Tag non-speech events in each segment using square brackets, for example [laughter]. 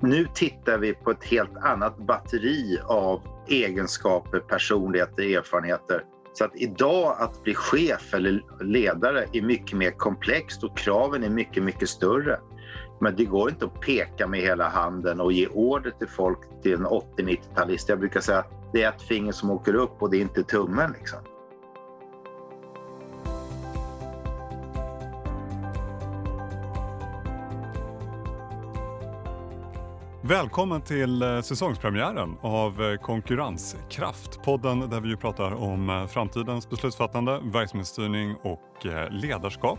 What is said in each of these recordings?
Nu tittar vi på ett helt annat batteri av egenskaper, personligheter, erfarenheter. Så att idag att bli chef eller ledare är mycket mer komplext och kraven är mycket, mycket större. Men det går inte att peka med hela handen och ge order till folk till en 80-90-talist. Jag brukar säga att det är ett finger som åker upp och det är inte tummen. Liksom. Välkommen till eh, säsongspremiären av eh, Konkurrenskraft. Podden där vi pratar om eh, framtidens beslutsfattande, verksamhetsstyrning och ledarskap.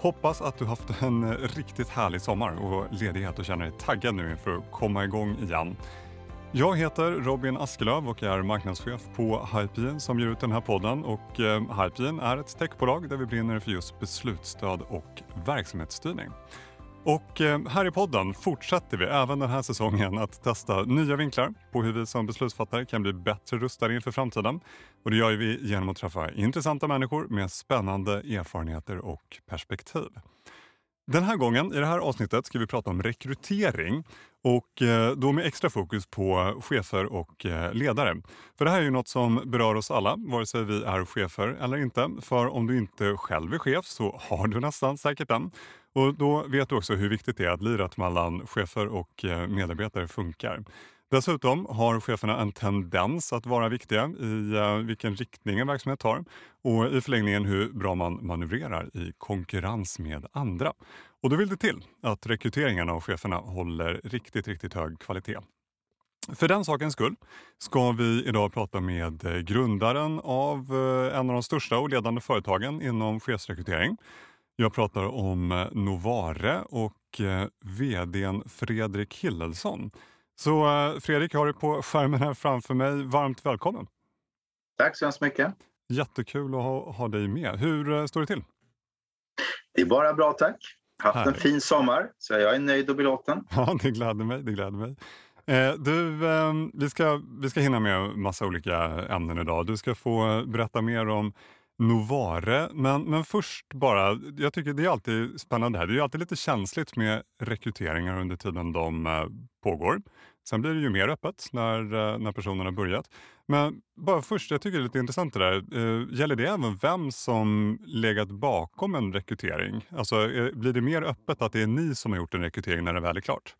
Hoppas att du haft en riktigt härlig sommar och ledighet och känner dig taggad nu inför att komma igång igen. Jag heter Robin Askelöv och är marknadschef på Hypien som ger ut den här podden. Och Hypien är ett techbolag där vi brinner för just beslutsstöd och verksamhetsstyrning. Och eh, här i podden fortsätter vi även den här säsongen att testa nya vinklar på hur vi som beslutsfattare kan bli bättre rustade inför framtiden. Och det gör vi genom att träffa intressanta människor med spännande erfarenheter och perspektiv. Den här gången, i det här avsnittet, ska vi prata om rekrytering och eh, då med extra fokus på chefer och eh, ledare. För det här är ju något som berör oss alla, vare sig vi är chefer eller inte. För om du inte själv är chef så har du nästan säkert den. Och då vet du också hur viktigt det är att lirat mellan chefer och eh, medarbetare funkar. Dessutom har cheferna en tendens att vara viktiga i eh, vilken riktning en verksamhet tar och i förlängningen hur bra man manövrerar i konkurrens med andra. Och då vill det till att rekryteringen av cheferna håller riktigt, riktigt hög kvalitet. För den sakens skull ska vi idag prata med eh, grundaren av en av de största och ledande företagen inom chefsrekrytering. Jag pratar om Novare och VDn Fredrik Hillelsson så eh, Fredrik, har dig på skärmen här framför mig. Varmt välkommen! Tack så hemskt mycket! Jättekul att ha, ha dig med. Hur eh, står det till? Det är bara bra tack. Haft en fin sommar, så jag är nöjd och belåten. Ja, det gläder mig. Det gläder mig. Eh, du, eh, vi, ska, vi ska hinna med massa olika ämnen idag. Du ska få berätta mer om Novare. Men, men först bara, jag tycker det är alltid spännande här. Det är alltid lite känsligt med rekryteringar under tiden de eh, pågår. Sen blir det ju mer öppet när, eh, när personen har börjat. Men bara först, jag tycker det är lite intressant det där. Eh, gäller det även vem som legat bakom en rekrytering? Alltså blir det mer öppet att det är ni som har gjort en rekrytering när det väl är klart?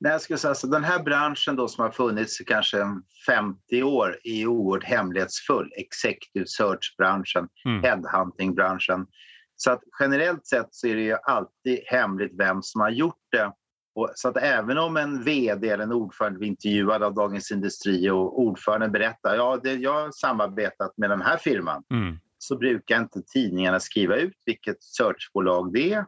Nej, jag skulle säga så den här branschen då som har funnits i kanske 50 år är oerhört hemlighetsfull. Executive search-branschen, mm. headhunting-branschen. Så att generellt sett så är det ju alltid hemligt vem som har gjort det. Och så att även om en VD eller en ordförande blir intervjuad av Dagens Industri och ordföranden berättar ja, det, jag har samarbetat med den här firman mm. så brukar inte tidningarna skriva ut vilket searchbolag det är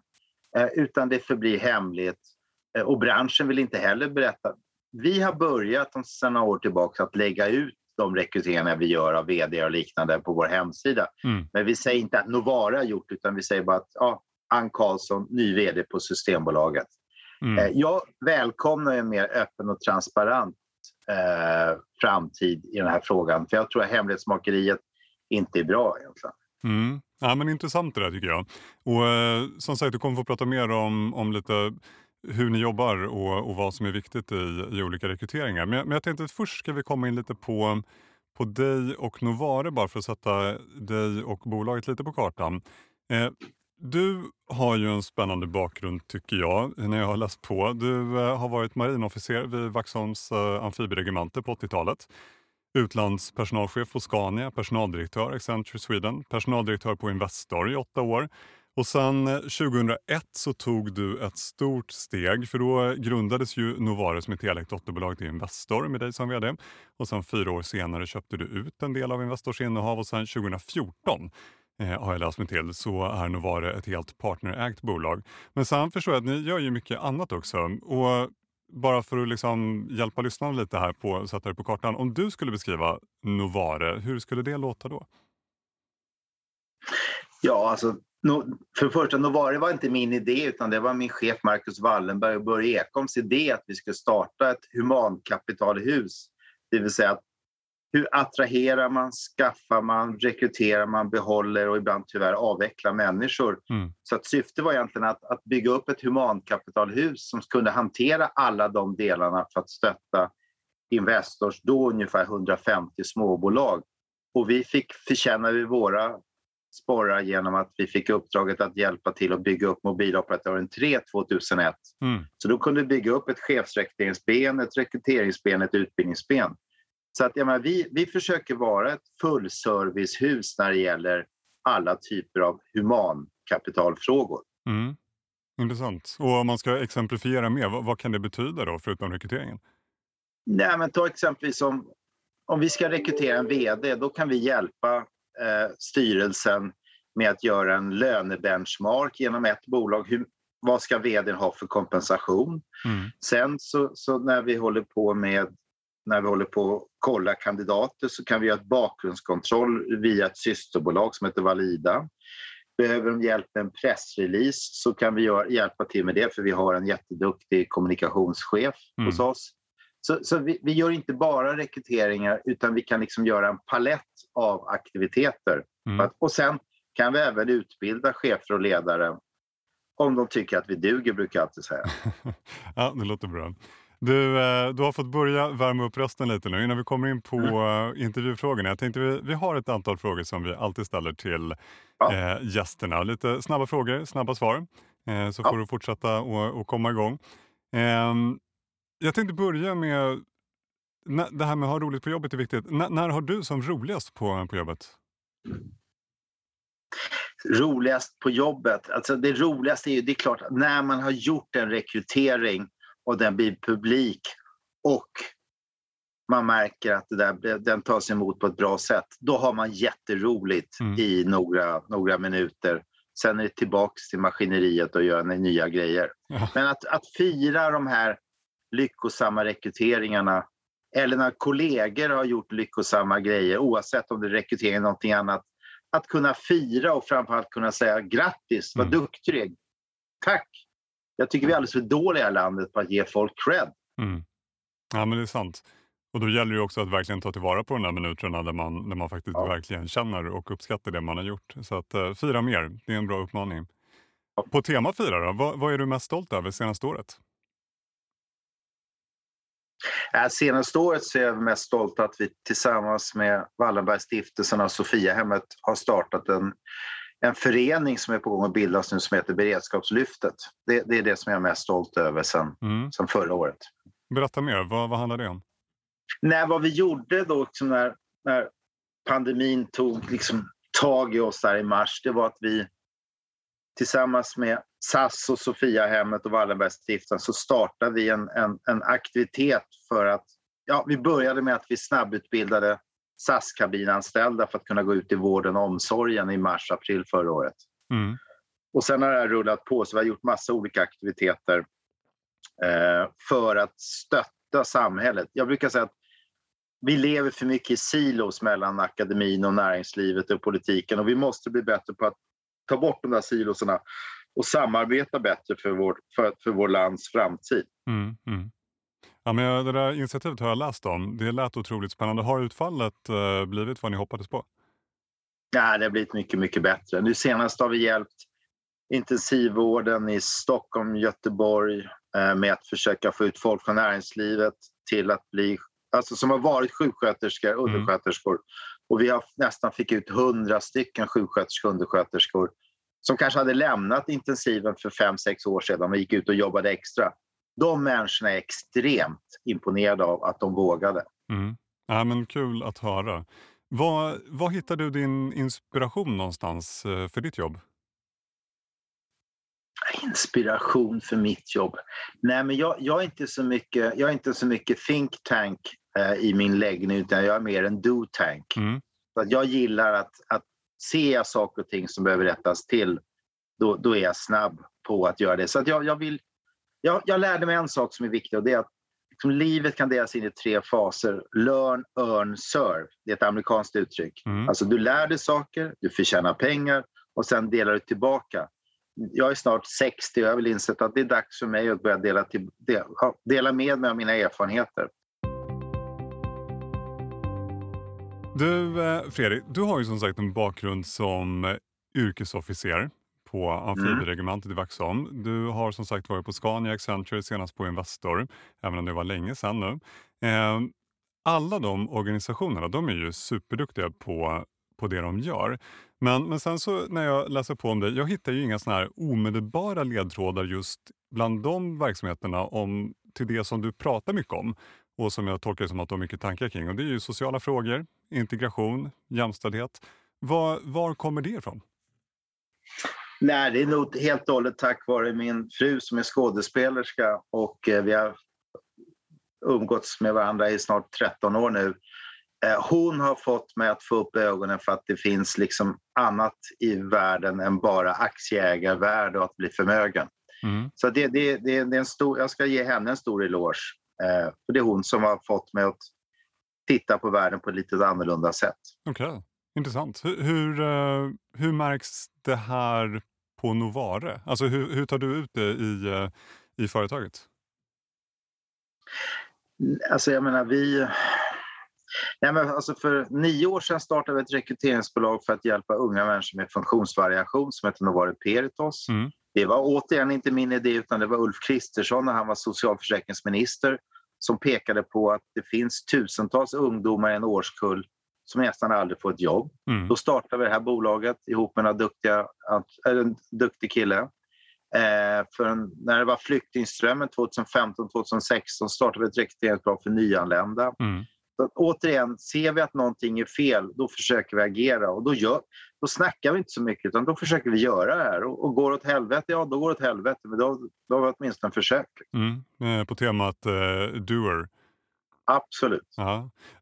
eh, utan det förblir hemligt och branschen vill inte heller berätta. Vi har börjat sedan några år tillbaka att lägga ut de rekryteringar vi gör av vd och liknande på vår hemsida. Mm. Men vi säger inte att Novara har gjort utan vi säger bara att ja, Ann Karlsson, ny vd på Systembolaget. Mm. Eh, jag välkomnar en mer öppen och transparent eh, framtid i den här frågan. För jag tror att hemlighetsmakeriet inte är bra egentligen. Mm. Ja, men intressant det där tycker jag. Och eh, som sagt, du kommer få prata mer om, om lite hur ni jobbar och, och vad som är viktigt i, i olika rekryteringar. Men, men jag tänkte att först ska vi komma in lite på, på dig och Novare bara för att sätta dig och bolaget lite på kartan. Eh, du har ju en spännande bakgrund tycker jag när jag har läst på. Du eh, har varit marinofficer vid Vaxholms eh, amfibieregemente på 80-talet. Utlandspersonalchef på Scania, personaldirektör Accenture Sweden, personaldirektör på Investor i åtta år och sen eh, 2001 så tog du ett stort steg för då grundades ju Novare som ett helägt dotterbolag till Investor med dig som VD. Och sen fyra år senare köpte du ut en del av Investors innehav och sen 2014 eh, har jag läst mig till så är Novare ett helt partnerägt bolag. Men sen förstår jag att ni gör ju mycket annat också. Och bara för att liksom hjälpa lyssnarna lite här på sätta det på kartan. Om du skulle beskriva Novare, hur skulle det låta då? Ja, alltså för det första, Novare var inte min idé utan det var min chef Marcus Wallenberg och Börje Ekholms idé att vi skulle starta ett humankapitalhus. Det vill säga att hur attraherar man, skaffar man, rekryterar man, behåller och ibland tyvärr avvecklar människor. Mm. Så att syftet var egentligen att, att bygga upp ett humankapitalhus som kunde hantera alla de delarna för att stötta Investors, då ungefär 150 småbolag. Och vi fick förtjäna våra sporrar genom att vi fick uppdraget att hjälpa till att bygga upp mobiloperatören 3 2001. Mm. Så då kunde vi bygga upp ett chefsrekryteringsben, ett rekryteringsben, ett utbildningsben. Så att, menar, vi, vi försöker vara ett fullservicehus när det gäller alla typer av humankapitalfrågor. Mm. Intressant. Och om man ska exemplifiera mer, vad, vad, kan det betyda då förutom rekryteringen? Nej, men ta exempelvis om, om vi ska rekrytera en VD, då kan vi hjälpa styrelsen med att göra en lönebenchmark genom ett bolag. Hur, vad ska vdn ha för kompensation? Mm. Sen så, så, när vi håller på med när vi håller på att kolla kandidater så kan vi göra ett bakgrundskontroll via ett systerbolag som heter Valida. Behöver de hjälp med en pressrelease så kan vi hjälpa till med det för vi har en jätteduktig kommunikationschef mm. hos oss. Så, så vi, vi, gör inte bara rekryteringar utan vi kan liksom göra en palett av aktiviteter. Mm. Att, och sen kan vi även utbilda chefer och ledare om de tycker att vi duger, brukar jag alltid säga. [laughs] ja, det låter bra. Du, eh, du har fått börja värma upp rösten lite nu innan vi kommer in på mm. Eh, intervjufrågorna. Jag tänkte vi, vi har ett antal frågor som vi alltid ställer till ja. eh, gästerna. Lite snabba frågor, snabba svar. Eh, så ja. får du fortsätta och, och komma igång. Eh, jag tänkte börja med det här med att ha roligt på jobbet är viktigt. N när har du som roligast på, på jobbet? Roligast på jobbet? Alltså det roligaste är ju, det är klart, när man har gjort en rekrytering och den blir publik och man märker att det där, den tas emot på ett bra sätt. Då har man jätteroligt mm. i några, några minuter. Sen är det tillbaka till maskineriet och göra nya grejer. Ja. Men att, att fira de här lyckosamma rekryteringarna eller när kollegor har gjort lyckosamma grejer oavsett om det är rekrytering eller någonting annat. Att kunna fira och framförallt kunna säga grattis, vad mm. duktig. Tack! Jag tycker vi är alldeles för dåliga i landet på att ge folk cred. Mm. Ja, men det är sant. Och då gäller det också att verkligen ta tillvara på de där minuterna där man, där man faktiskt ja. verkligen känner och uppskattar det man har gjort. Så att uh, fira mer, det är en bra uppmaning. Ja. På tema fira då, vad, vad är du mest stolt över senaste året? Äh, senaste året så är jag mest stolt att vi tillsammans med Wallenbergstiftelsen och Sofiahemmet har startat en en förening som är på gång att bildas nu som heter Beredskapslyftet. Det, det är det som jag är mest stolt över sen, mm. sen förra året. Berätta mer, vad, vad handlar det om? Nej, vad vi gjorde då liksom när, när pandemin tog liksom tag i oss där i mars, det var att vi tillsammans med SAS och Sofiahemmet och Wallenbergstiftelsen så startade vi en, en, en aktivitet för att Ja, vi började med att vi snabbutbildade SAS-kabinanställda för att kunna gå ut i vården och omsorgen i mars-april förra året. Mm. Och sen har det här rullat på, så vi har gjort massa olika aktiviteter eh, för att stötta samhället. Jag brukar säga att vi lever för mycket i silos mellan akademin och näringslivet och politiken och vi måste bli bättre på att ta bort de där siloserna och samarbeta bättre för, vår, för, för vår lands framtid. Mm, mm. Ja, men det där initiativet har jag läst om. Det lät otroligt spännande. Har utfallet eh, blivit vad ni hoppades på? Ja, det har blivit mycket, mycket bättre. Nu senast har vi hjälpt intensivvården i Stockholm, Göteborg eh, med att försöka få ut folk från näringslivet till att bli, alltså som har varit sjuksköterskor, mm. undersköterskor. Mm. Och vi har nästan fick ut hundra stycken sjuksköterskor undersköterskor som kanske hade lämnat intensiven för fem sex år sedan och gick ut och jobbade extra de människorna är extremt imponerade av att de vågade. Mm. Ja, men kul att höra. Var, var hittar du din inspiration någonstans eh, för ditt jobb? Inspiration för mitt jobb? Nej, men jag, jag, är, inte så mycket, jag är inte så mycket think tank eh, i min läggning utan jag är mer en do tank. Mm. Så att jag gillar att, att ser jag saker och ting som behöver rättas till, då, då är jag snabb på att göra det. Så jag, jag, vill, jag, jag lärde mig en sak som är viktig och det är att liksom, livet kan delas in i tre faser. Learn, earn, serve. Det är ett amerikanskt uttryck. Mm. Alltså du lär dig saker, du förtjänar pengar och sen delar du tillbaka. Jag är snart 60 och jag vill insett att det är dags för mig att börja dela, till, dela med mig av mina erfarenheter. Du eh, Fredrik, du har ju som sagt en bakgrund som yrkesofficer på amfibieregementet mm. i Vaxholm. Du har som sagt varit på Scania, Accenture, senast på Investor, även om det var länge sedan nu. Eh, alla de organisationerna de är ju superduktiga på, på det de gör. Men, men sen så när jag läser på om det, jag hittar ju inga såna här omedelbara ledtrådar just bland de verksamheterna om, till det som du pratar mycket om och som jag tolkar som att du har mycket tankar kring. Och det är ju sociala frågor, integration, jämställdhet. Var, var kommer det ifrån? Nej, det är nog helt och hållet tack vare min fru som är skådespelerska och eh, vi har umgåtts med varandra i snart 13 år nu. Eh, hon har fått mig att få upp ögonen för att det finns liksom annat i världen än bara aktieägarvärde och att bli förmögen. Mm. Så det, det, det, det, är en stor, jag ska ge henne en stor eloge. Eh, för det är hon som har fått mig att titta på världen på ett lite annorlunda sätt. Okej, okay. intressant. Hur, hur, uh, hur, märks det här på Novare? Alltså hur, hur tar du ut det i, uh, i företaget? Alltså jag menar vi... Ja, men alltså för nio år sedan startade vi ett rekryteringsbolag för att hjälpa unga människor med funktionsvariation som heter Novare Peritos. Mm. Det var återigen inte min idé utan det var Ulf Kristersson när han var socialförsäkringsminister som pekade på att det finns tusentals ungdomar i en årskull som nästan aldrig får ett jobb. Mm. Då startade vi det här bolaget ihop med en, duktiga, en duktig kille. Eh, för en, när det var flyktingströmmen 2015-2016 startade vi ett rekryteringsbolag för nyanlända. Mm. Så återigen, ser vi att någonting är fel, då försöker vi agera. Och då, gör, då snackar vi inte så mycket, utan då försöker vi göra det här. Och, och går det åt helvete, ja då går det åt helvete. Men då, då har vi åtminstone försökt. Mm. Eh, på temat eh, doer. Absolut.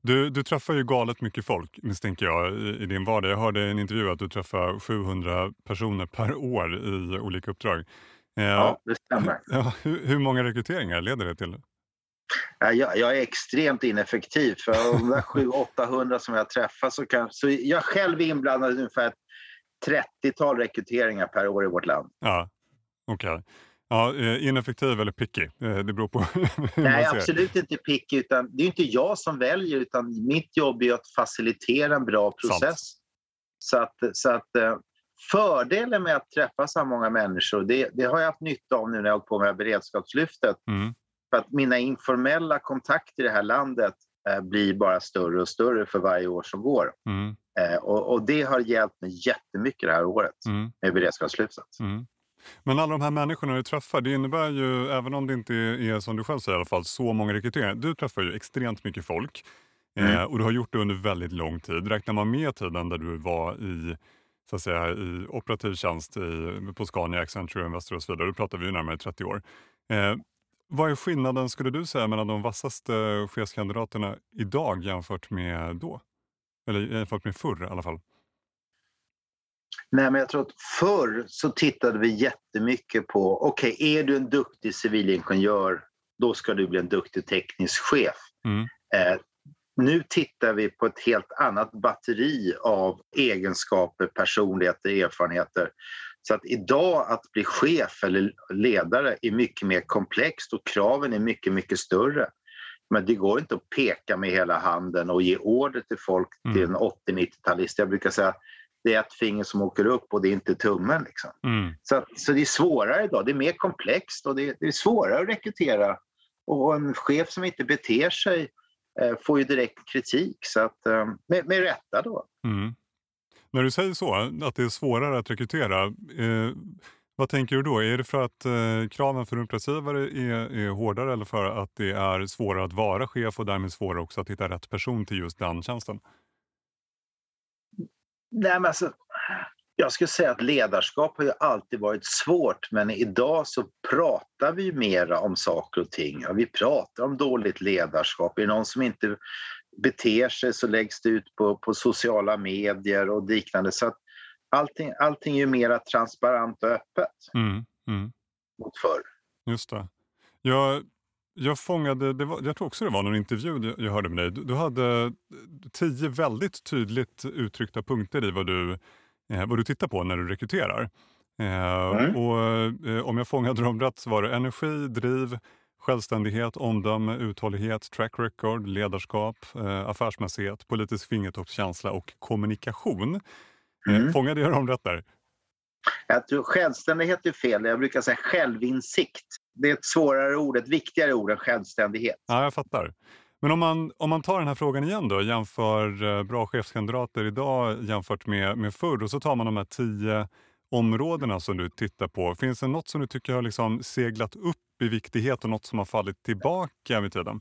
Du, du träffar ju galet mycket folk misstänker jag i, i din vardag. Jag hörde i en intervju att du träffar 700 personer per år i olika uppdrag. Eh, ja, det stämmer. Hur, hur många rekryteringar leder det till? Jag, jag är extremt ineffektiv. För av de där 700-800 som jag träffar så, kan, så jag själv är inblandad i ungefär 30-tal rekryteringar per år i vårt land. Ja, okej. Okay. Ja, eh, ineffektiv eller picky? Eh, det beror på [laughs] hur Nej, absolut inte picky. Utan det är inte jag som väljer, utan mitt jobb är att facilitera en bra process. Så att, så att, eh, fördelen med att träffa så många människor, det, det, har jag haft nytta av nu när jag har hållit på med beredskapslyftet. Mm. För att mina informella kontakter i det här landet eh, blir bara större och större för varje år som går. Mm. Eh, och, och, det har hjälpt mig jättemycket det här året mm. med beredskapslyftet. Mm. Men alla de här människorna du träffar, det innebär ju, även om det inte är som du själv säger i alla fall, så många rekryteringar. Du träffar ju extremt mycket folk mm. eh, och du har gjort det under väldigt lång tid. Räknar man med tiden där du var i så att säga, i operativ tjänst i, på Scania, Accenture, Investor och så vidare, då pratar vi ju närmare 30 år. Eh, vad är skillnaden skulle du säga mellan de vassaste chefskandidaterna idag jämfört med då? Eller jämfört med förr i alla fall? Nej, men jag tror att förr så tittade vi jättemycket på, okej, okay, är du en duktig civilingenjör, då ska du bli en duktig teknisk chef. Mm. Eh, nu tittar vi på ett helt annat batteri av egenskaper, personligheter, erfarenheter. Så att idag att bli chef eller ledare är mycket mer komplext och kraven är mycket, mycket större. Men det går inte att peka med hela handen och ge order till folk mm. till en 80-90-talist. Jag brukar säga det är ett finger som åker upp och det är inte tummen. Liksom. Mm. Så, så det är svårare idag. Det är mer komplext och det, det är svårare att rekrytera. Och en chef som inte beter sig eh, får ju direkt kritik. Så att, eh, med, med rätta då. Mm. När du säger så, att det är svårare att rekrytera, eh, vad tänker du då? Är det för att eh, kraven för uppdragsgivare är, är hårdare eller för att det är svårare att vara chef och därmed svårare också att hitta rätt person till just den tjänsten? Nej, men alltså, jag skulle säga att ledarskap har ju alltid varit svårt men idag så pratar vi mera om saker och ting. Vi pratar om dåligt ledarskap. Är det någon som inte beter sig så läggs det ut på, på sociala medier och liknande. Så att allting, allting är ju mera transparent och öppet mm, mm. mot förr. Just det. Jag, jag fångade, det var, jag tror också det var någon intervju jag hörde med dig. Du, du hade tio väldigt tydligt uttryckta punkter i vad du, eh, vad du tittar på när du rekryterar. Eh, mm. och, eh, om jag fångade dem rätt så var det energi, driv, självständighet, omdöme, uthållighet, track record, ledarskap, eh, affärsmässighet, politisk fingertoppskänsla och kommunikation. Eh, mm. Fångade jag dem rätt där? Jag tror självständighet är fel. Jag brukar säga självinsikt. Det är ett svårare ord, ett viktigare ord än självständighet. Ja, jag fattar. Men om man, om man tar den här frågan igen då, jämför eh, bra chefskandidater idag jämfört med, med förr och så tar man de här tio områdena som du tittar på. Finns det något som du tycker har liksom seglat upp i viktighet och något som har fallit tillbaka med tiden?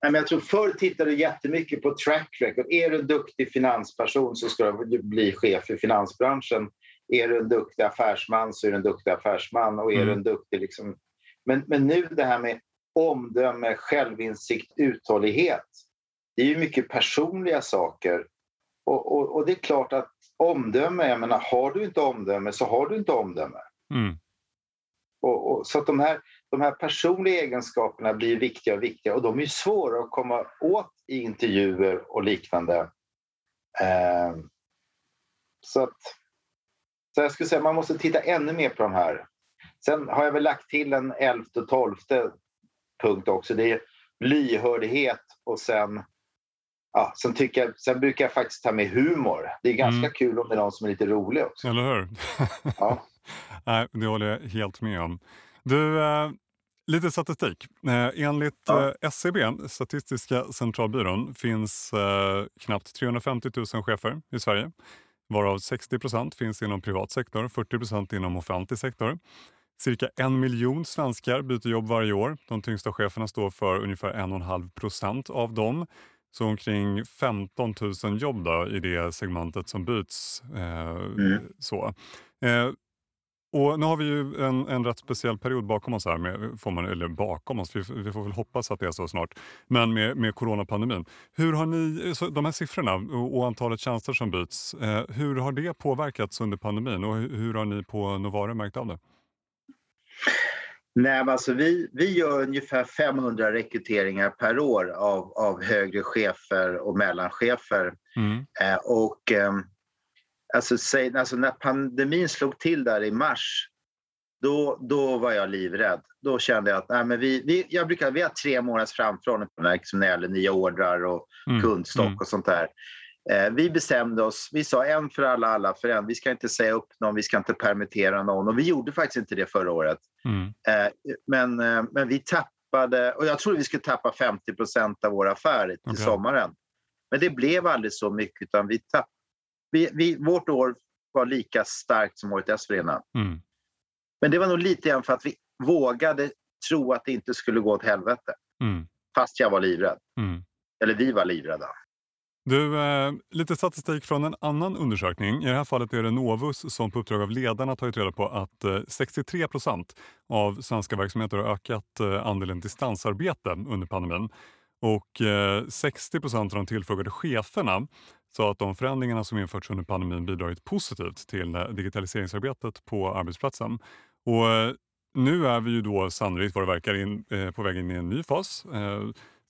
jag tror förr tittade du jättemycket på track record. Är du en duktig finansperson så ska du bli chef för finansbranschen. Är du en duktig affärsman så är du en duktig affärsman. Och är mm. du en duktig liksom... men, men nu det här med omdöme, självinsikt, uthållighet. Det är ju mycket personliga saker. Och, och, och, det är klart att omdöme, jag menar, har du inte omdöme så har du inte omdöme. Mm. Och, och, så att de här, de här personliga egenskaperna blir viktiga och viktiga och de är svåra att komma åt i intervjuer och liknande. Eh, så att så jag skulle säga man måste titta ännu mer på de här. Sen har jag väl lagt till en elfte och tolfte punkt också. Det är lyhördhet och sen Ja, sen, tycker jag, sen brukar jag faktiskt ta med humor. Det är ganska mm. kul om det är någon som är lite rolig också. Eller hur? ja. [laughs] Nej, det håller jag helt med om. Du, eh, lite statistik. Eh, enligt ja. eh, SCB, Statistiska centralbyrån, finns eh, knappt 350 000 chefer i Sverige. Varav 60 procent finns inom privat sektor, 40 procent inom offentlig sektor. Cirka en miljon svenskar byter jobb varje år. De tyngsta cheferna står för ungefär 1,5 procent av dem. Så omkring 15 000 jobb då, i det segmentet som byts. Eh, mm. så. Eh, och nu har vi ju en, en rätt speciell period bakom oss här, med, får man, eller bakom oss, vi, vi, får väl hoppas att det är så snart, men med, med coronapandemin. Hur har ni, de här siffrorna och, och antalet tjänster som byts, eh, hur har det påverkats under pandemin och hur, hur har ni på Novare märkt av det? Nej, alltså vi, vi gör ungefär 500 rekryteringar per år av, av högre chefer och mellanchefer. Mm. Eh, och, eh, alltså, säg, alltså, när pandemin slog till där i mars, då, då var jag livrädd. Då kände jag att nej, men vi, vi, jag brukar, vi har tre månaders framförhållning liksom när det gäller nya ordrar och mm. kundstock mm. och sånt där. Eh, vi bestämde oss, vi sa en för alla, alla för en. Vi ska inte säga upp någon, vi ska inte permittera någon. Och vi gjorde faktiskt inte det förra året. Mm. Eh, men, eh, men vi tappade, och jag trodde vi skulle tappa 50 procent av våra affärer till okay. sommaren. Men det blev aldrig så mycket, utan vi tapp, vi, vi, vårt år var lika starkt som året dessförinnan. Mm. Men det var nog lite grann för att vi vågade tro att det inte skulle gå åt helvete. Mm. Fast jag var livrädd. Mm. Eller vi var livrädda. Du, eh, lite statistik från en annan undersökning. I det här fallet är det Novus som på uppdrag av ledarna tagit reda på att eh, 63 procent av svenska verksamheter har ökat eh, andelen distansarbete under pandemin. Och eh, 60 procent av de tillfrågade cheferna sa att de förändringarna som införts under pandemin bidragit positivt till eh, digitaliseringsarbetet på arbetsplatsen. Och eh, nu är vi ju då sannolikt vad det verkar in, eh, på väg in i en ny fas eh,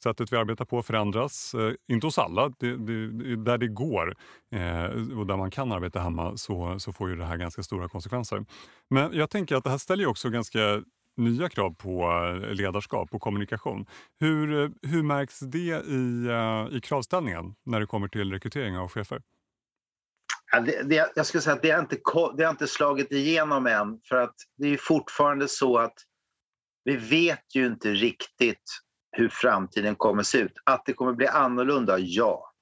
sättet vi arbetar på förändras. Eh, inte hos alla, det, det, där det går eh, och där man kan arbeta hemma så, så får ju det här ganska stora konsekvenser. Men jag tänker att det här ställer ju också ganska nya krav på eh, ledarskap och kommunikation. Hur, eh, hur märks det i, eh, i kravställningen när det kommer till rekrytering av chefer? Ja, det, det, jag skulle säga att det har, inte, det har inte slagit igenom än för att det är fortfarande så att vi vet ju inte riktigt hur framtiden kommer se ut. Att det kommer bli annorlunda, ja.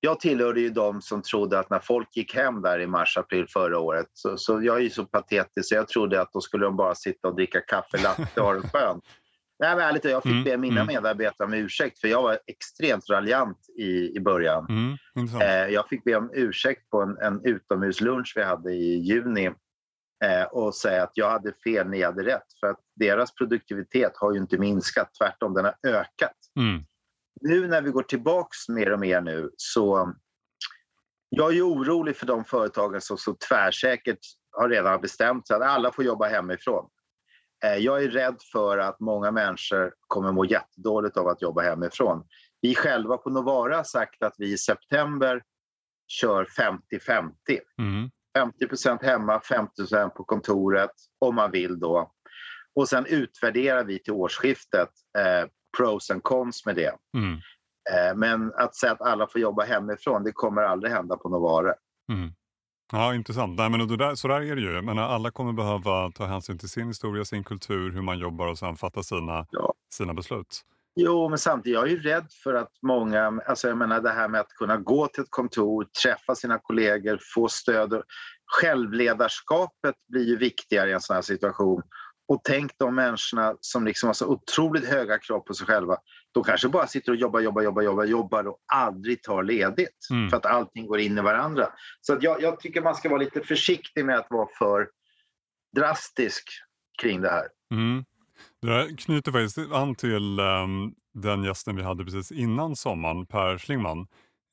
Jag tillhörde ju de som trodde att när folk gick hem där i mars, april förra året, så, så jag är ju så patetisk så jag trodde att då skulle de bara sitta och dricka kaffe latte och ha det skönt. [laughs] Nej, men ärligt, jag fick mm, be mina mm. medarbetare om ursäkt för jag var extremt raljant i, i början. Mm, eh, jag fick be om ursäkt på en, en utomhuslunch vi hade i juni och säga att jag hade fel, ni hade rätt. För att deras produktivitet har ju inte minskat, tvärtom den har ökat. Mm. Nu när vi går tillbaks mer och mer nu så jag är orolig för de företagen som så tvärsäkert har redan bestämt sig att alla får jobba hemifrån. Eh, jag är rädd för att många människor kommer må jättedåligt av att jobba hemifrån. Vi själva på Novara har sagt att vi i september kör 50-50. Mm. 50% hemma, 50% på kontoret om man vill då. Och sen utvärderar vi till årsskiftet eh, pros and cons med det. Mm. Eh, men att säga att alla får jobba hemifrån, det kommer aldrig hända på Novare. Mm. Ja, intressant. Nej, men där, så där är det ju. Men alla kommer behöva ta hänsyn till sin historia, sin kultur, hur man jobbar och sen fatta sina, ja. sina beslut. Jo, men samtidigt, jag är ju rädd för att många, alltså jag menar det här med att kunna gå till ett kontor, träffa sina kollegor, få stöd. Självledarskapet blir ju viktigare i en sån här situation. Och tänk de människorna som liksom har så otroligt höga krav på sig själva. De kanske bara sitter och jobbar, jobbar, jobbar, jobbar, jobbar och aldrig tar ledigt mm. för att allting går in i varandra. Så jag, jag, tycker man ska vara lite försiktig med att vara för drastisk kring det här. Mm. Det där knyter faktiskt an till um, den gästen vi hade precis innan sommaren, Per Schlingman.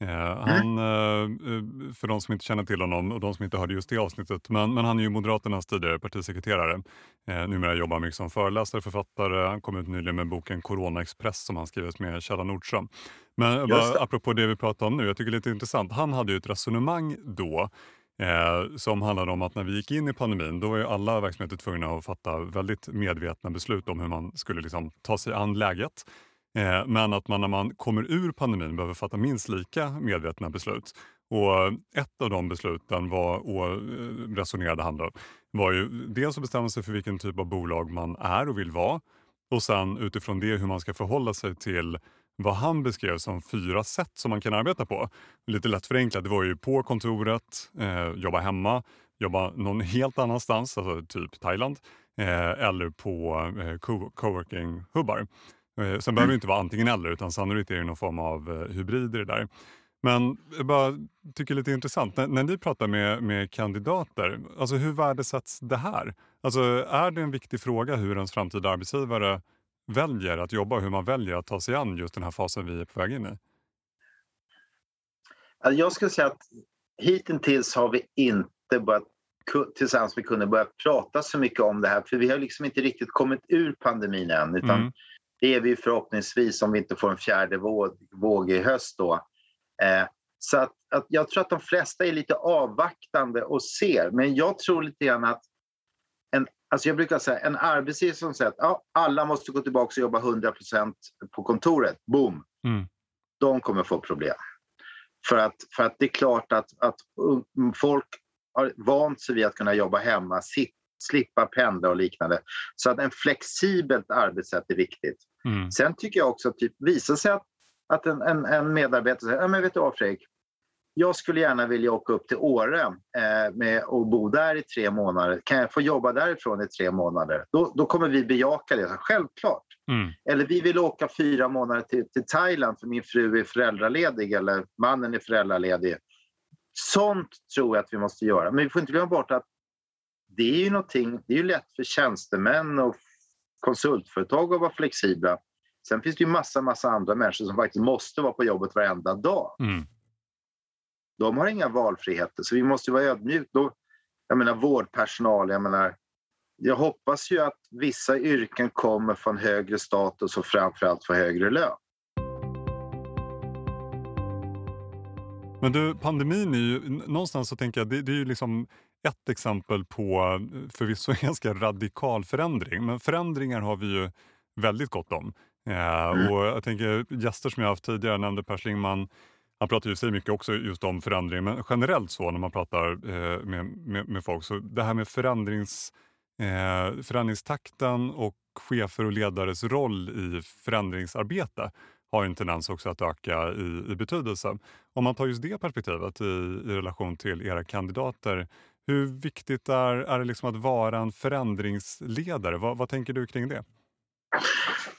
Eh, mm. han, eh, för de som inte känner till honom och de som inte hörde just det avsnittet, men, men han är ju Moderaternas tidigare partisekreterare. Eh, numera jobbar mycket som föreläsare, författare. Han kom ut nyligen med boken Corona Express som han skrivit med Kjella Nordström. Men bara, apropå det vi pratar om nu, jag tycker det är lite intressant. Han hade ju ett resonemang då eh, som handlade om att när vi gick in i pandemin då var ju alla verksamheter tvungna att fatta väldigt medvetna beslut om hur man skulle liksom, ta sig an läget. Eh, men att man när man kommer ur pandemin behöver fatta minst lika medvetna beslut. Och ett av de besluten var, och eh, resonerade han då, var ju dels att bestämma sig för vilken typ av bolag man är och vill vara och sen utifrån det hur man ska förhålla sig till vad han beskrev som fyra sätt som man kan arbeta på. Lite lätt förenklat, det var ju på kontoret, eh, jobba hemma, jobba någon helt annanstans, alltså typ Thailand, eh, eller på eh, coworking-hubbar. Eh, sen behöver det inte vara antingen eller utan sannolikt är det någon form av eh, hybrid i det där. Men jag bara tycker lite intressant, när, när ni pratar med, med kandidater, alltså hur värdesätts det här? Alltså är det en viktig fråga hur ens framtida arbetsgivare väljer att jobba och hur man väljer att ta sig an just den här fasen vi är på väg in i? Alltså, jag skulle säga att hittills har vi inte börjat tillsammans med kunder börjat prata så mycket om det här för vi har liksom inte riktigt kommit ur pandemin än utan mm. det är vi förhoppningsvis om vi inte får en fjärde våg, våg i höst då. Eh, så att, att, jag tror att de flesta är lite avvaktande och ser men jag tror lite grann att en Alltså jag brukar säga en arbetsgivare som säger att ja, alla måste gå tillbaka och jobba 100% på kontoret, boom, mm. de kommer få problem. För att, för att det är klart att, att folk har vant sig vid att kunna jobba hemma, sit, slippa pendla och liknande. Så att en flexibelt arbetssätt är viktigt. Mm. Sen tycker jag också att typ, visar sig att, att en, en, en medarbetare säger, ja men vet du vad Fredrik, jag skulle gärna vilja åka upp till Åre eh, med, och bo där i tre månader. Kan jag få jobba därifrån i tre månader? Då, då kommer vi bejaka det, självklart. Mm. Eller vi vill åka fyra månader till, till Thailand för min fru är föräldraledig eller mannen är föräldraledig. Sånt tror jag att vi måste göra. Men vi får inte glömma bort att det är ju någonting, det är ju lätt för tjänstemän och konsultföretag att vara flexibla. Sen finns det ju massa, massa andra människor som faktiskt måste vara på jobbet varenda dag. Mm. De har inga valfriheter, så vi måste vara ödmjuka. Jag menar vårdpersonal, jag menar jag hoppas ju att vissa yrken kommer få en högre status och framförallt få högre lön. Men du, pandemin är ju någonstans så tänker jag, det, det är ju liksom ett exempel på förvisso en ganska radikal förändring. Men förändringar har vi ju väldigt gott om. Eh, mm. och jag tänker gäster som jag haft tidigare, jag nämnde Per Schlingman, man pratar ju sig mycket också just om förändring, men generellt så när man pratar eh, med, med, med, folk, så det här med förändrings, eh, förändringstakten och chefer och ledares roll i förändringsarbete har en tendens också att öka i, i betydelse. Om man tar just det perspektivet i, i relation till era kandidater, hur viktigt är, är det liksom att vara en förändringsledare? Vad, vad tänker du kring det?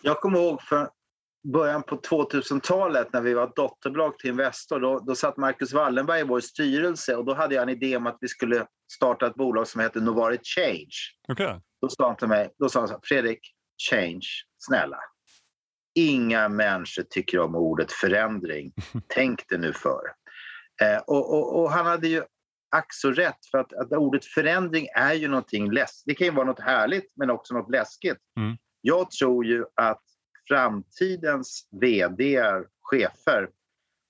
Jag kommer ihåg för början på 2000-talet när vi var dotterbolag till Investor, då, då satt Marcus Wallenberg i vår styrelse och då hade jag en idé om att vi skulle starta ett bolag som heter Novari Change. Okay. Då sa han till mig, då sa han så här, Fredrik, change, snälla. Inga människor tycker om ordet förändring. [laughs] Tänk det nu för. Eh, och, och, och, han hade ju ack så rätt, för att, att ordet förändring är ju någonting läskigt. Det kan ju vara något härligt, men också något läskigt. Mm. Jag tror ju att framtidens vd chefer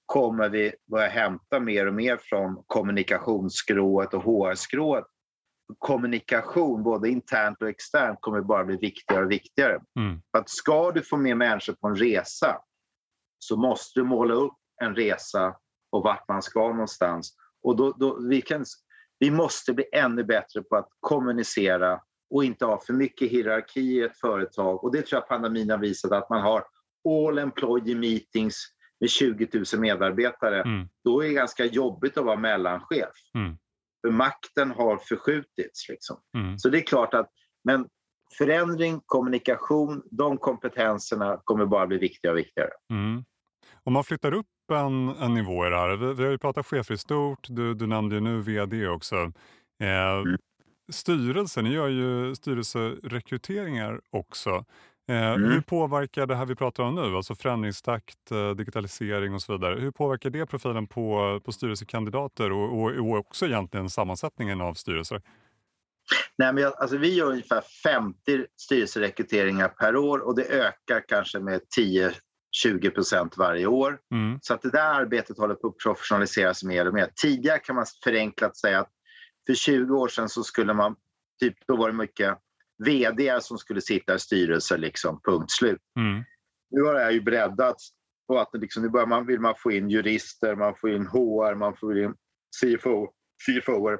kommer vi börja hämta mer och mer från kommunikationsskrået och HR-skrået. kommunikation, både internt och externt, kommer bara bli viktigare och viktigare. Mm. För att ska du få med människor på en resa så måste du måla upp en resa och vart man ska någonstans. Och då, då, vi, kan, vi måste bli ännu bättre på att kommunicera och inte ha för mycket hierarki i ett företag. Och det tror jag pandemin har visat att man har all employee meetings med 20 000 medarbetare. Mm. Då är det ganska jobbigt att vara mellanchef. Mm. För makten har förskjutits. Liksom. Mm. Så det är klart att men förändring, kommunikation, de kompetenserna kommer bara bli viktigare och viktigare. Mm. Om man flyttar upp en, en nivå i det här. Vi, vi har ju pratat chefer i stort, du, du nämnde ju nu vd också. Eh, mm. Styrelsen, ni gör ju styrelserekryteringar också. Eh, mm. Hur påverkar det här vi pratar om nu, alltså förändringstakt, eh, digitalisering och så vidare, hur påverkar det profilen på, på styrelsekandidater och, och, och också egentligen sammansättningen av styrelser? Nej, men jag, alltså vi gör ungefär 50 styrelserekryteringar per år och det ökar kanske med 10-20 procent varje år. Mm. Så att det där arbetet håller på att professionaliseras mer och mer. Tidigare kan man förenklat säga att för 20 år sedan så skulle man, typ, då var det mycket vd som skulle sitta i styrelser, liksom, punkt slut. Mm. Nu har det här ju breddats och att liksom, nu börjar man, vill man få in jurister, man får in HR, man får in CFO, CFOer.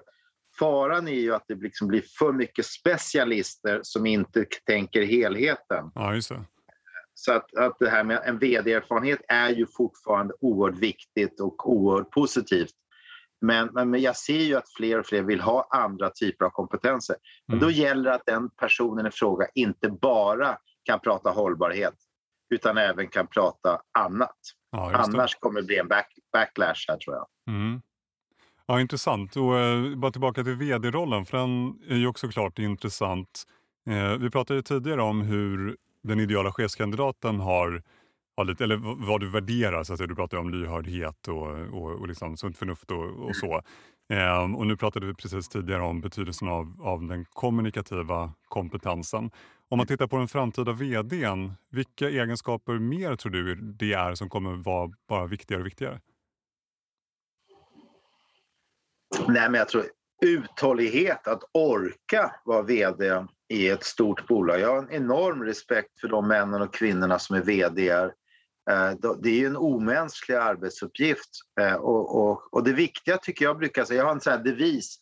Faran är ju att det liksom blir för mycket specialister som inte tänker helheten. Ja, just det. Så att, att det här med en vd-erfarenhet är ju fortfarande oerhört viktigt och oerhört positivt. Men, men, jag ser ju att fler och fler vill ha andra typer av kompetenser. Men mm. då gäller det att den personen i fråga inte bara kan prata hållbarhet utan även kan prata annat. Ja, Annars kommer det bli en back, backlash här tror jag. Mm. Ja, intressant. Och, eh, bara tillbaka till vd-rollen, för den är ju också klart intressant. Eh, vi pratade ju tidigare om hur den ideala chefskandidaten har ja, lite, eller vad du värderar. Så att du pratar om lyhördhet och, och, och liksom sunt förnuft och, och så. Ehm, och nu pratade vi precis tidigare om betydelsen av, av den kommunikativa kompetensen. Om man tittar på den framtida vdn, vilka egenskaper mer tror du det är som kommer vara bara viktigare och viktigare? Nej, men jag tror uthållighet, att orka vara vd i ett stort bolag. Jag har en enorm respekt för de männen och kvinnorna som är vd det är ju en omänsklig arbetsuppgift. Eh, och, och, och, det viktiga tycker jag brukar säga, jag har en sån här devis.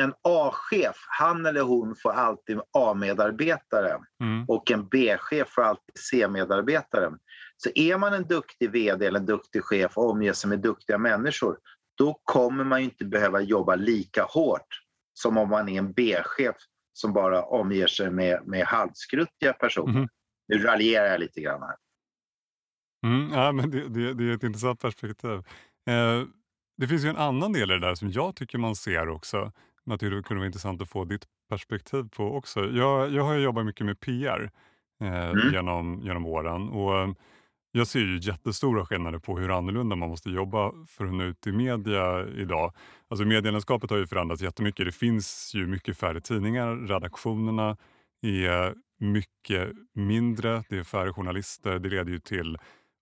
En A-chef, han eller hon får alltid A-medarbetare mm. och en B-chef får alltid C-medarbetare. Så är man en duktig VD eller en duktig chef och omger sig med duktiga människor, då kommer man inte behöva jobba lika hårt som om man är en B-chef som bara omger sig med, med halvskruttiga personer. Mm. Nu raljerar jag lite grann här. Mm, ja, men det, det, det är ett intressant perspektiv. Eh, det finns ju en annan del i det där som jag tycker man ser också. Jag tycker det kunde vara intressant att få ditt perspektiv på också. Jag, jag har jobbat mycket med PR eh, mm. genom, genom åren och jag ser ju jättestora skillnader på hur annorlunda man måste jobba för att nå ut i media idag. Alltså medielandskapet har ju förändrats jättemycket. Det finns ju mycket färre tidningar. Redaktionerna är mycket mindre. Det är färre journalister. Det leder ju till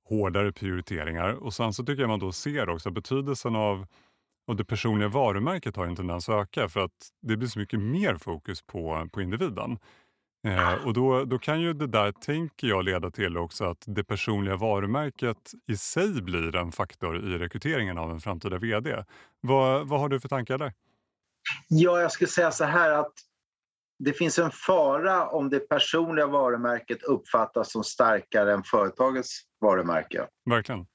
hårdare prioriteringar. Och sen så tycker jag man då ser också betydelsen av och det personliga varumärket har en tendens att öka för att det blir så mycket mer fokus på, på individen. Eh, och då, då kan ju det där, tänker jag, leda till också att det personliga varumärket i sig blir en faktor i rekryteringen av en framtida VD. Vad, vad har du för tankar där? Ja, jag skulle säga så här att det finns en fara om det personliga varumärket uppfattas som starkare än företagets varumärke. Verkligen.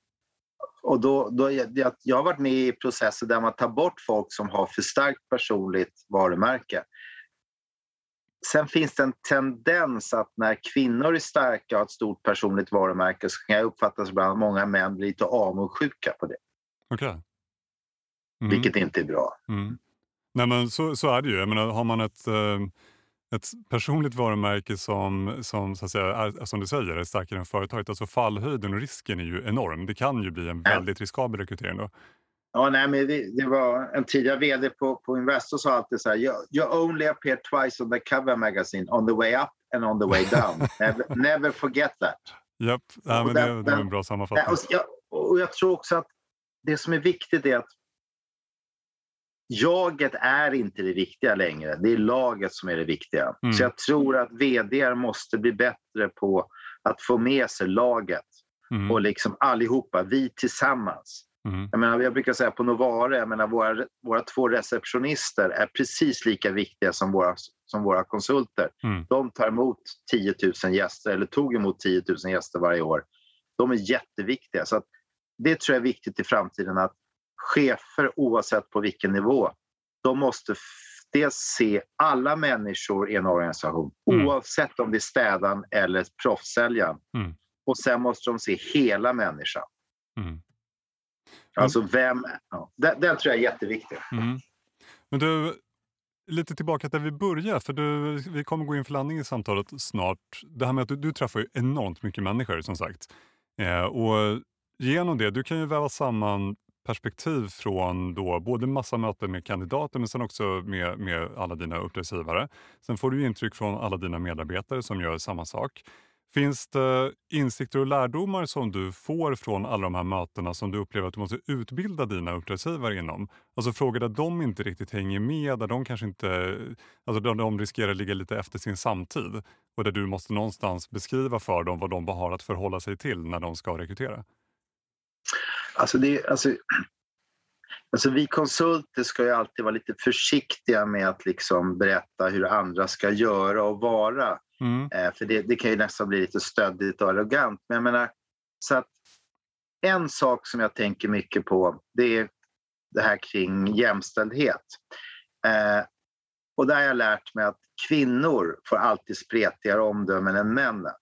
Och då, då, jag, jag har varit med i processer där man tar bort folk som har för starkt personligt varumärke. Sen finns det en tendens att när kvinnor är starka och har ett stort personligt varumärke så kan jag uppfatta att många män blir lite avundsjuka på det. Okay. Mm. Vilket inte är bra. Mm. Nej men så, så är det ju. Jag menar, har man ett, eh, ett personligt varumärke som, som, så att säga, är, som du säger, är starkare än företaget, alltså fallhöjden och risken är ju enorm. Det kan ju bli en väldigt riskabel rekrytering då. Ja, nej, men det, det, var en tidigare vd på, på Investor sa alltid så här, you, you only appear twice on the cover magazine, on the way up and on the way down. [laughs] never, never forget that. Japp, ja, men det, det, är en bra sammanfattning. Och jag, och jag tror också att det som är viktigt är att jaget är inte det viktiga längre. Det är laget som är det viktiga. Mm. Så jag tror att vd måste bli bättre på att få med sig laget mm. och liksom allihopa, vi tillsammans. Mm. Jag, menar, jag brukar säga på Novare, jag menar, våra, våra två receptionister är precis lika viktiga som våra, som våra konsulter. Mm. De tar emot 10 000 gäster, eller tog emot 10 000 gäster varje år. De är jätteviktiga. Så det tror jag är viktigt i framtiden att chefer oavsett på vilken nivå, de måste dels se alla människor i en organisation mm. oavsett om det är städaren eller proffssäljaren. Mm. Och sen måste de se hela människan. Mm. Alltså vem... Ja, den, den, tror jag är jätteviktig. Mm. Men du, lite tillbaka där vi börjar, för du, vi kommer gå in för landning i samtalet snart. Det här med att du, du träffar ju enormt mycket människor som sagt. Eh, och genom det, du kan ju väva samman perspektiv från då både massa möten med kandidater men sen också med, med alla dina uppdragsgivare. Sen får du intryck från alla dina medarbetare som gör samma sak. Finns det insikter och lärdomar som du får från alla de här mötena som du upplever att du måste utbilda dina uppdragsgivare inom? Alltså frågor där de inte riktigt hänger med, där de kanske inte, alltså där de riskerar att ligga lite efter sin samtid och där du måste någonstans beskriva för dem vad de har att förhålla sig till när de ska rekrytera? Alltså, det, alltså, alltså vi konsulter ska ju alltid vara lite försiktiga med att liksom berätta hur andra ska göra och vara. Mm. Eh, för det, det, kan ju nästan bli lite stöddigt och arrogant. Men jag menar, så att en sak som jag tänker mycket på det är det här kring jämställdhet. Eh, och där har jag lärt mig att kvinnor får alltid spretigare omdömen än männen.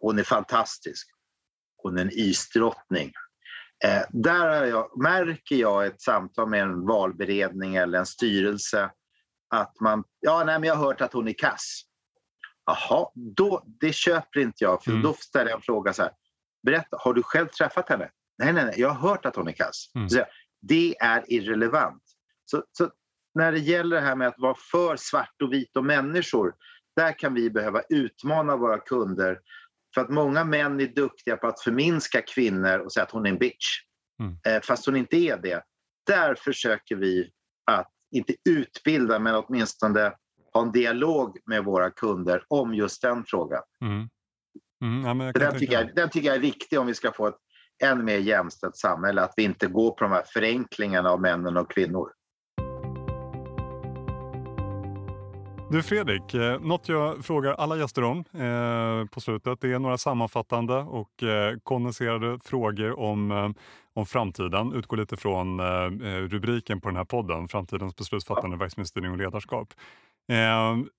Hon är fantastisk. Hon är en isdrottning. Eh, där jag, märker jag ett samtal med en valberedning eller en styrelse att man, ja nej men jag har hört att hon är kass. Jaha, då, det köper inte jag. För mm. Då ställer jag en fråga så här. Berätta, har du själv träffat henne? Nej, nej, nej, jag har hört att hon är kass. Mm. Så, det är irrelevant. Så, så, när det gäller det här med att vara för svart och vit och människor, där kan vi behöva utmana våra kunder. För att många män är duktiga på att förminska kvinnor och säga att hon är en bitch. Mm. Eh, fast hon inte är det. Där försöker vi att inte utbilda, men åtminstone ha en dialog med våra kunder om just den frågan. Mm. Mm, ja, den, tycker jag, den tycker jag är viktig om vi ska få ett än mer jämställt samhälle, att vi inte går på de här förenklingarna av männen och kvinnor. Du Fredrik, eh, något jag frågar alla gäster om eh, på slutet det är några sammanfattande och eh, kondenserade frågor om, eh, om framtiden. Utgår lite från rubriken på den här podden, Framtidens beslutsfattande, verksamhetsstyrning och ledarskap.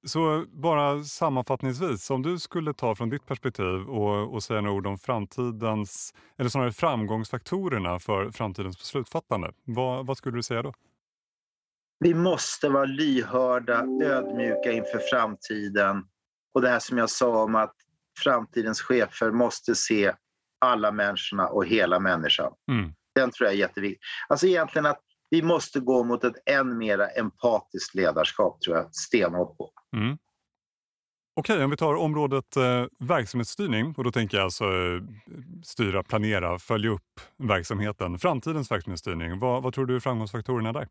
Så bara sammanfattningsvis, om du skulle ta från ditt perspektiv och, och säga några ord om framtidens, eller snarare framgångsfaktorerna för framtidens beslutsfattande. Vad, vad skulle du säga då? Vi måste vara lyhörda, ödmjuka inför framtiden. Och det här som jag sa om att framtidens chefer måste se alla människorna och hela människan. Mm. Den tror jag är jätteviktig. Alltså egentligen att vi måste gå mot ett än mer empatiskt ledarskap, tror jag stenhårt på. Mm. Okej, okay, om vi tar området eh, verksamhetsstyrning och då tänker jag alltså eh, styra, planera, följa upp verksamheten. Framtidens verksamhetsstyrning, vad, vad tror du är framgångsfaktorerna där?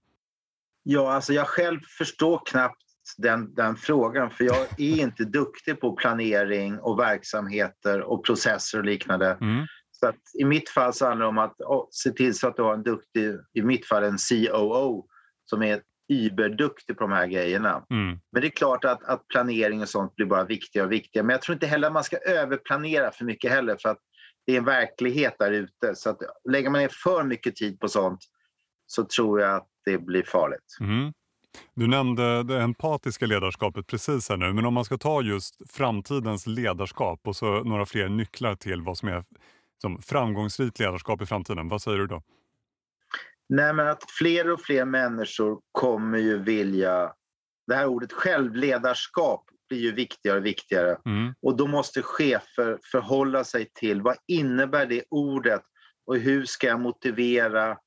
Ja, alltså jag själv förstår knappt den, den frågan för jag är [laughs] inte duktig på planering och verksamheter och processer och liknande. Mm. Så att I mitt fall så handlar det om att oh, se till så att du har en duktig, i mitt fall en COO som är überduktig på de här grejerna. Mm. Men det är klart att, att planering och sånt blir bara viktigare och viktigare. Men jag tror inte heller att man ska överplanera för mycket heller för att det är en verklighet där ute. Så att lägger man ner för mycket tid på sånt så tror jag att det blir farligt. Mm. Du nämnde det empatiska ledarskapet precis här nu, men om man ska ta just framtidens ledarskap och så några fler nycklar till vad som är som framgångsrikt ledarskap i framtiden, vad säger du då? Nej, men att fler och fler människor kommer ju vilja... Det här ordet självledarskap blir ju viktigare och viktigare. Mm. Och då måste chefer förhålla sig till vad innebär det ordet och hur ska jag motivera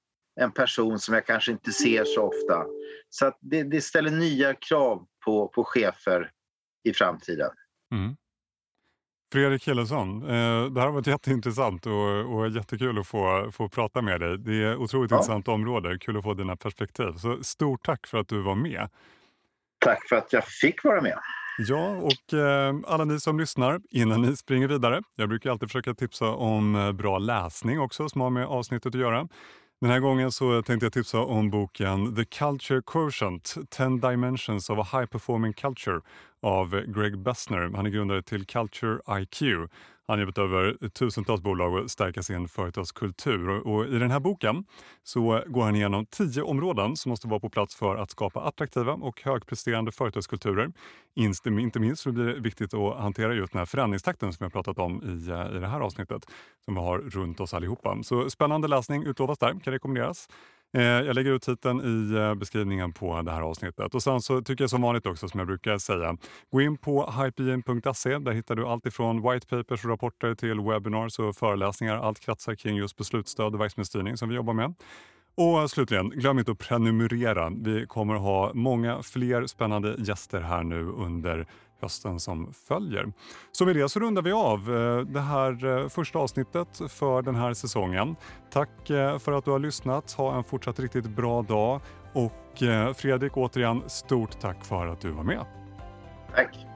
en person som jag kanske inte ser så ofta. Så det, det, ställer nya krav på, på chefer i framtiden. Mm. Fredrik Hillesson, eh, det här har varit jätteintressant och, och jättekul att få, få prata med dig. Det är otroligt ja. intressant område, kul att få dina perspektiv. Så stort tack för att du var med. Tack för att jag fick vara med. Ja, och eh, alla ni som lyssnar, innan ni springer vidare. Jag brukar alltid försöka tipsa om eh, bra läsning också som har med avsnittet att göra. Den här gången så tänkte jag tipsa om boken The Culture Quotient, 10 Dimensions of a High Performing Culture av Greg Bessner. Han är grundare till Culture IQ. Han har jobbat över tusentals bolag och stärka sin företagskultur. Och I den här boken så går han igenom tio områden som måste vara på plats för att skapa attraktiva och högpresterande företagskulturer. Inte minst så blir det viktigt att hantera just den här förändringstakten som vi har pratat om i, i det här avsnittet som vi har runt oss allihopa. Så spännande läsning utlovas där, kan rekommenderas. Eh, jag lägger ut titeln i eh, beskrivningen på det här avsnittet. Och sen så tycker jag som vanligt också som jag brukar säga, gå in på hypegen.se. Där hittar du allt ifrån white papers och rapporter till webinars och föreläsningar. Allt kretsar kring just beslutsstöd och verksamhetsstyrning som vi jobbar med. Och slutligen, glöm inte att prenumerera. Vi kommer att ha många fler spännande gäster här nu under hösten som följer. Så med det så rundar vi av eh, det här eh, första avsnittet för den här säsongen. Tack eh, för att du har lyssnat. Ha en fortsatt riktigt bra dag. Och Fredrik, återigen, stort tack för att du var med. Tack.